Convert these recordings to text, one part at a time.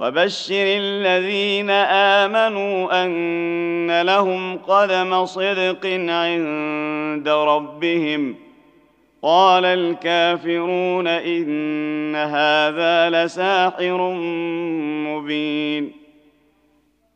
وبشر الذين آمنوا أن لهم قدم صدق عند ربهم. قال الكافرون إن هذا لساحر مبين.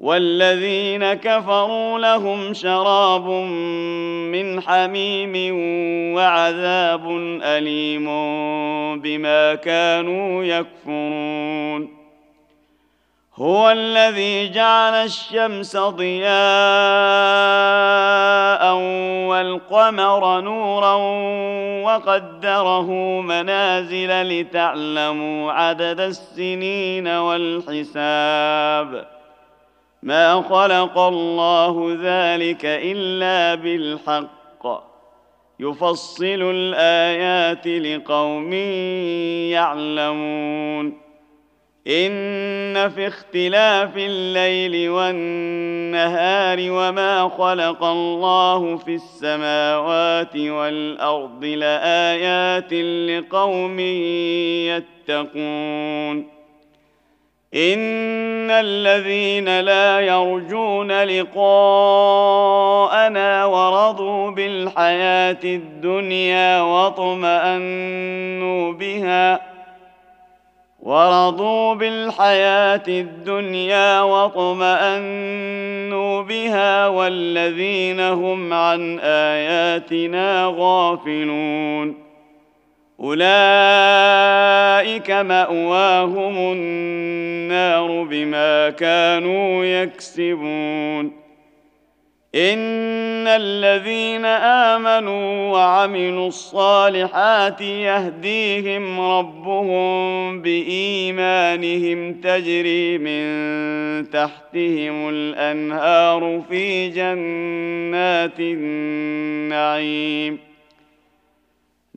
والذين كفروا لهم شراب من حميم وعذاب أليم بما كانوا يكفرون. هو الذي جعل الشمس ضياء والقمر نورا وقدره منازل لتعلموا عدد السنين والحساب. ما خلق الله ذلك إلا بالحق. يفصل الآيات لقوم يعلمون. إن في اختلاف الليل والنهار وما خلق الله في السماوات والأرض لآيات لقوم يتقون. ان الذين لا يرجون لقاءنا ورضوا بالحياة الدنيا واطمانوا بها ورضوا بالحياة الدنيا واطمانوا بها والذين هم عن اياتنا غافلون أولئك مأواهم النار بما كانوا يكسبون. إن الذين آمنوا وعملوا الصالحات يهديهم ربهم بإيمانهم تجري من تحتهم الأنهار في جنات النعيم.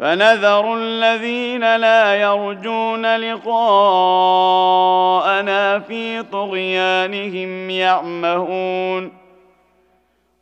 فنذر الذين لا يرجون لقاءنا في طغيانهم يعمهون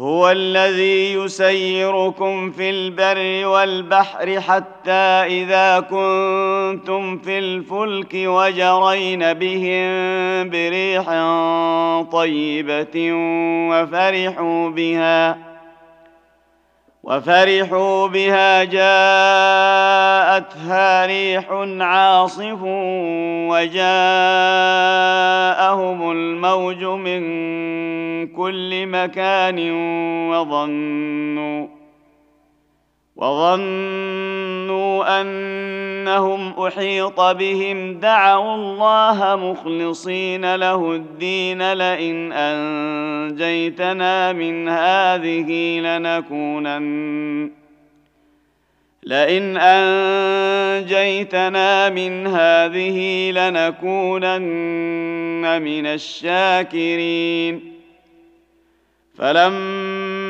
هو الذي يسيركم في البر والبحر حتى إذا كنتم في الفلك وجرين بهم بريح طيبة وفرحوا بها. وفرحوا بها جاءتها ريح عاصف وجاءهم الموج من كل مكان وظنوا وظنوا أنهم أحيط بهم دعوا الله مخلصين له الدين لئن أنجيتنا من هذه لنكونن لئن أنجيتنا من هذه لنكونن من الشاكرين. فلما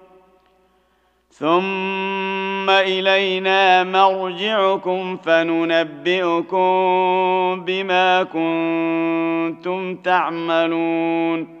ثم الينا مرجعكم فننبئكم بما كنتم تعملون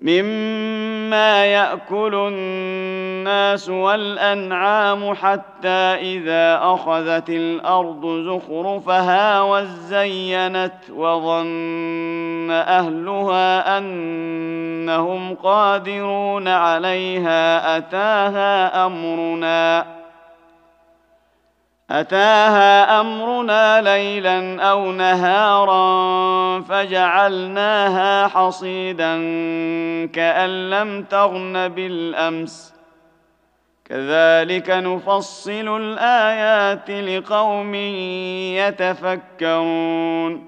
مما ياكل الناس والانعام حتى اذا اخذت الأرض زخرفها وزينت وظن اهلها انهم قادرون عليها اتاها امرنا أتاها أمرنا ليلا أو نهارا فجعلناها حصيدا كأن لم تغن بالأمس. كذلك نفصل الآيات لقوم يتفكرون.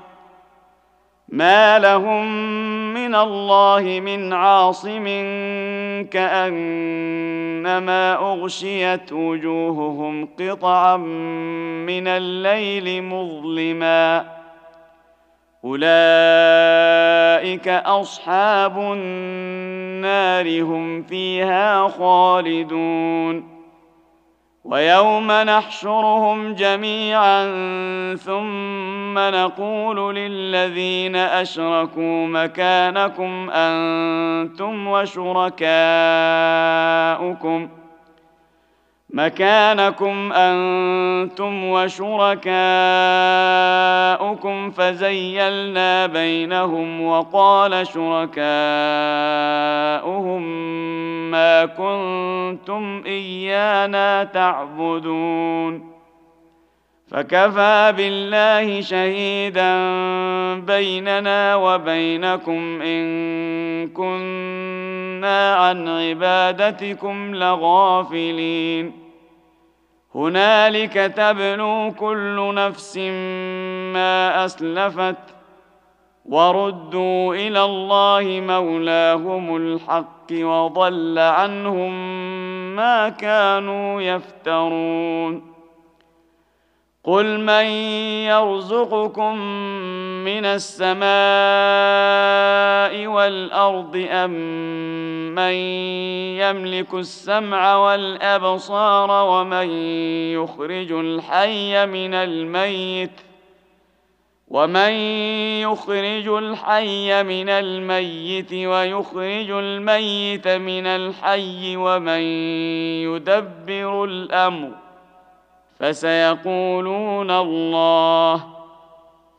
ما لهم من الله من عاصم كانما اغشيت وجوههم قطعا من الليل مظلما اولئك اصحاب النار هم فيها خالدون ويوم نحشرهم جميعا ثم نقول للذين أشركوا مكانكم أنتم وشركاؤكم مكانكم أنتم وشركاؤكم فزيلنا بينهم وقال شركاؤهم ما كنتم إيانا تعبدون. فكفى بالله شهيدا بيننا وبينكم إن كنا عن عبادتكم لغافلين. هنالك تبلو كل نفس ما أسلفت وردوا إلى الله مولاهم الحق وضل عنهم ما كانوا يفترون. قل من يرزقكم من السماء والأرض أم من يملك السمع والأبصار ومن يخرج الحي من الميت ومن يخرج الحي من الميت ويخرج الميت من الحي ومن يدبر الأمر فسيقولون الله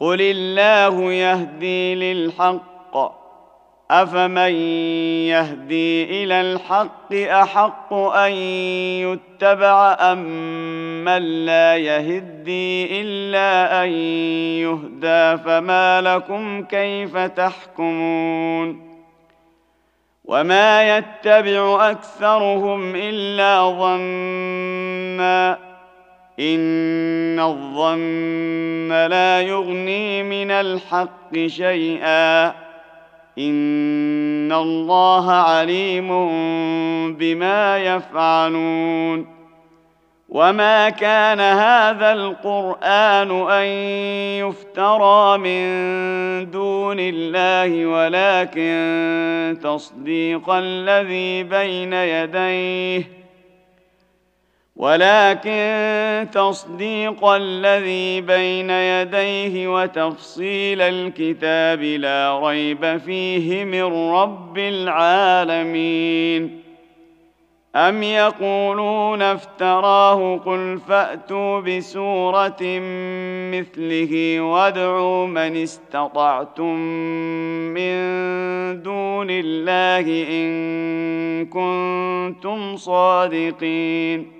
قل الله يهدي للحق. أفمن يهدي إلى الحق أحق أن يتبع أم من لا يهدي إلا أن يهدى؟ فما لكم كيف تحكمون؟ وما يتبع أكثرهم إلا ظنا. ان الظن لا يغني من الحق شيئا. ان الله عليم بما يفعلون. وما كان هذا القران ان يفترى من دون الله ولكن تصديق الذي بين يديه ولكن تصديق الذي بين يديه وتفصيل الكتاب لا ريب فيه من رب العالمين. أم يقولون افتراه قل فأتوا بسورة مثله وادعوا من استطعتم من دون الله إن كنتم صادقين.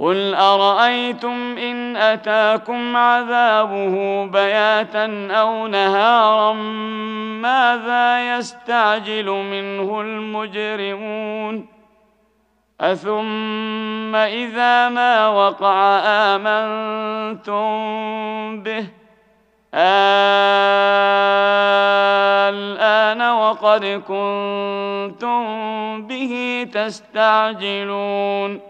قل ارايتم ان اتاكم عذابه بياتا أو نهارا ماذا يستعجل منه المجرمون اثم اذا ما وقع امنتم به الان وقد كنتم به تستعجلون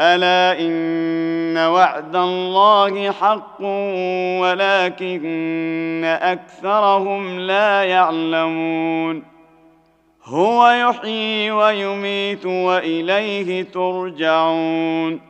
الا ان وعد الله حق ولكن اكثرهم لا يعلمون هو يحيي ويميت واليه ترجعون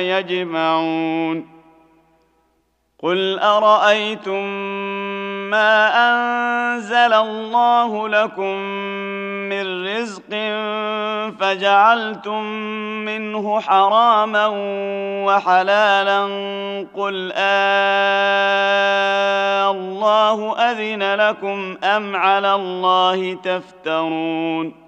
يجمعون قل أرأيتم ما أنزل الله لكم من رزق فجعلتم منه حراما وحلالا قل آه الله أذن لكم أم على الله تفترون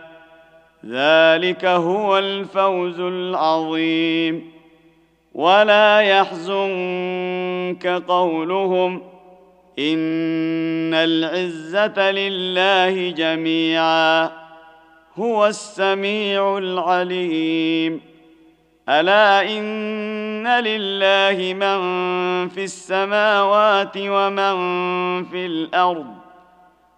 ذلك هو الفوز العظيم. ولا يحزنك قولهم إن العزة لله جميعا هو السميع العليم. ألا إن لله من في السماوات ومن في الأرض؟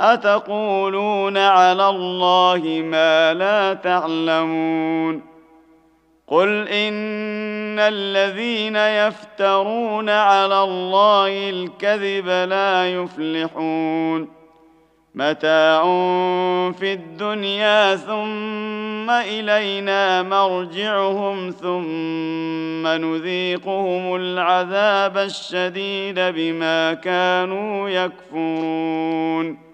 أتقولون على الله ما لا تعلمون قل إن الذين يفترون على الله الكذب لا يفلحون متاع في الدنيا ثم إلينا مرجعهم ثم نذيقهم العذاب الشديد بما كانوا يكفرون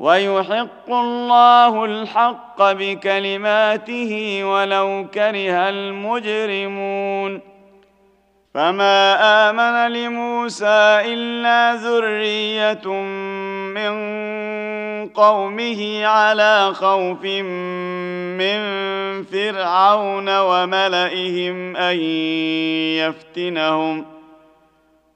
ويحق الله الحق بكلماته ولو كره المجرمون. فما آمن لموسى إلا ذرية من قومه على خوف من فرعون وملئهم أن يفتنهم.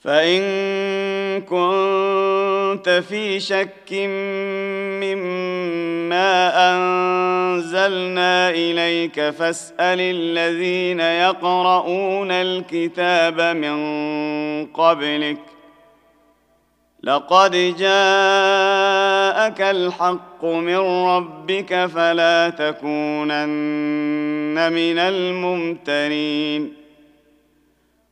فإن كنت في شك مما أنزلنا إليك فاسأل الذين يقرؤون الكتاب من قبلك لقد جاءك الحق من ربك فلا تكونن من الممترين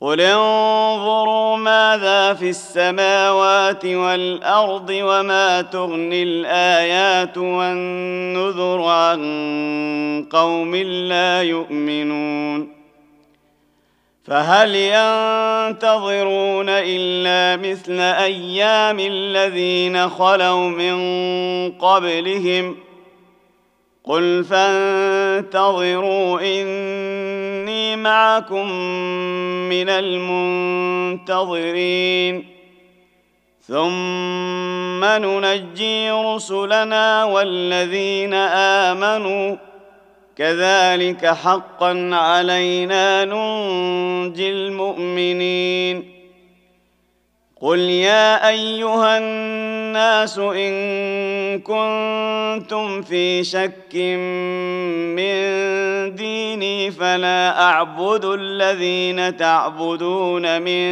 قل انظروا ماذا في السماوات والارض وما تغني الايات والنذر عن قوم لا يؤمنون فهل ينتظرون الا مثل أيام الذين خلوا من قبلهم قل فانتظروا اني معكم من المنتظرين. ثم ننجي رسلنا والذين آمنوا. كذلك حقا علينا ننجي المؤمنين. قل يا ايها الناس ان كنتم في شك من ديني فلا اعبد الذين تعبدون من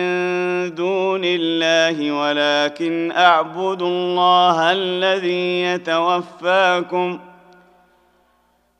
دون الله ولكن اعبد الله الذي يتوفاكم ۖ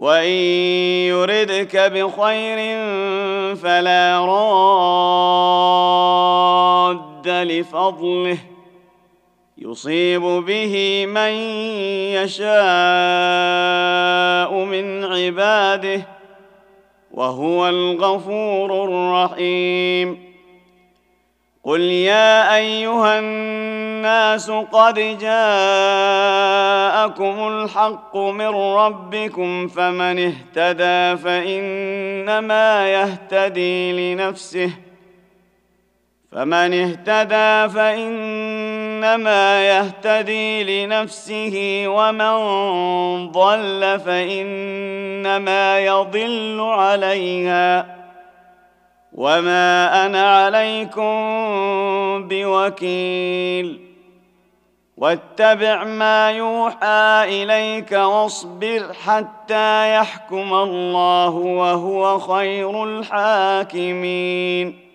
وإن يردك بخير فلا راد لفضله يصيب به من يشاء من عباده وهو الغفور الرحيم قل يا ايها الناس قد جاءكم الحق من ربكم فمن اهتدى فانما يهتدي لنفسه فمن اهتدى فانما يهتدي لنفسه ومن ضل فانما يضل عليها وما أنا عليكم بوكيل واتبع ما يوحى اليك واصبر حتى يحكم الله وهو خير الحاكمين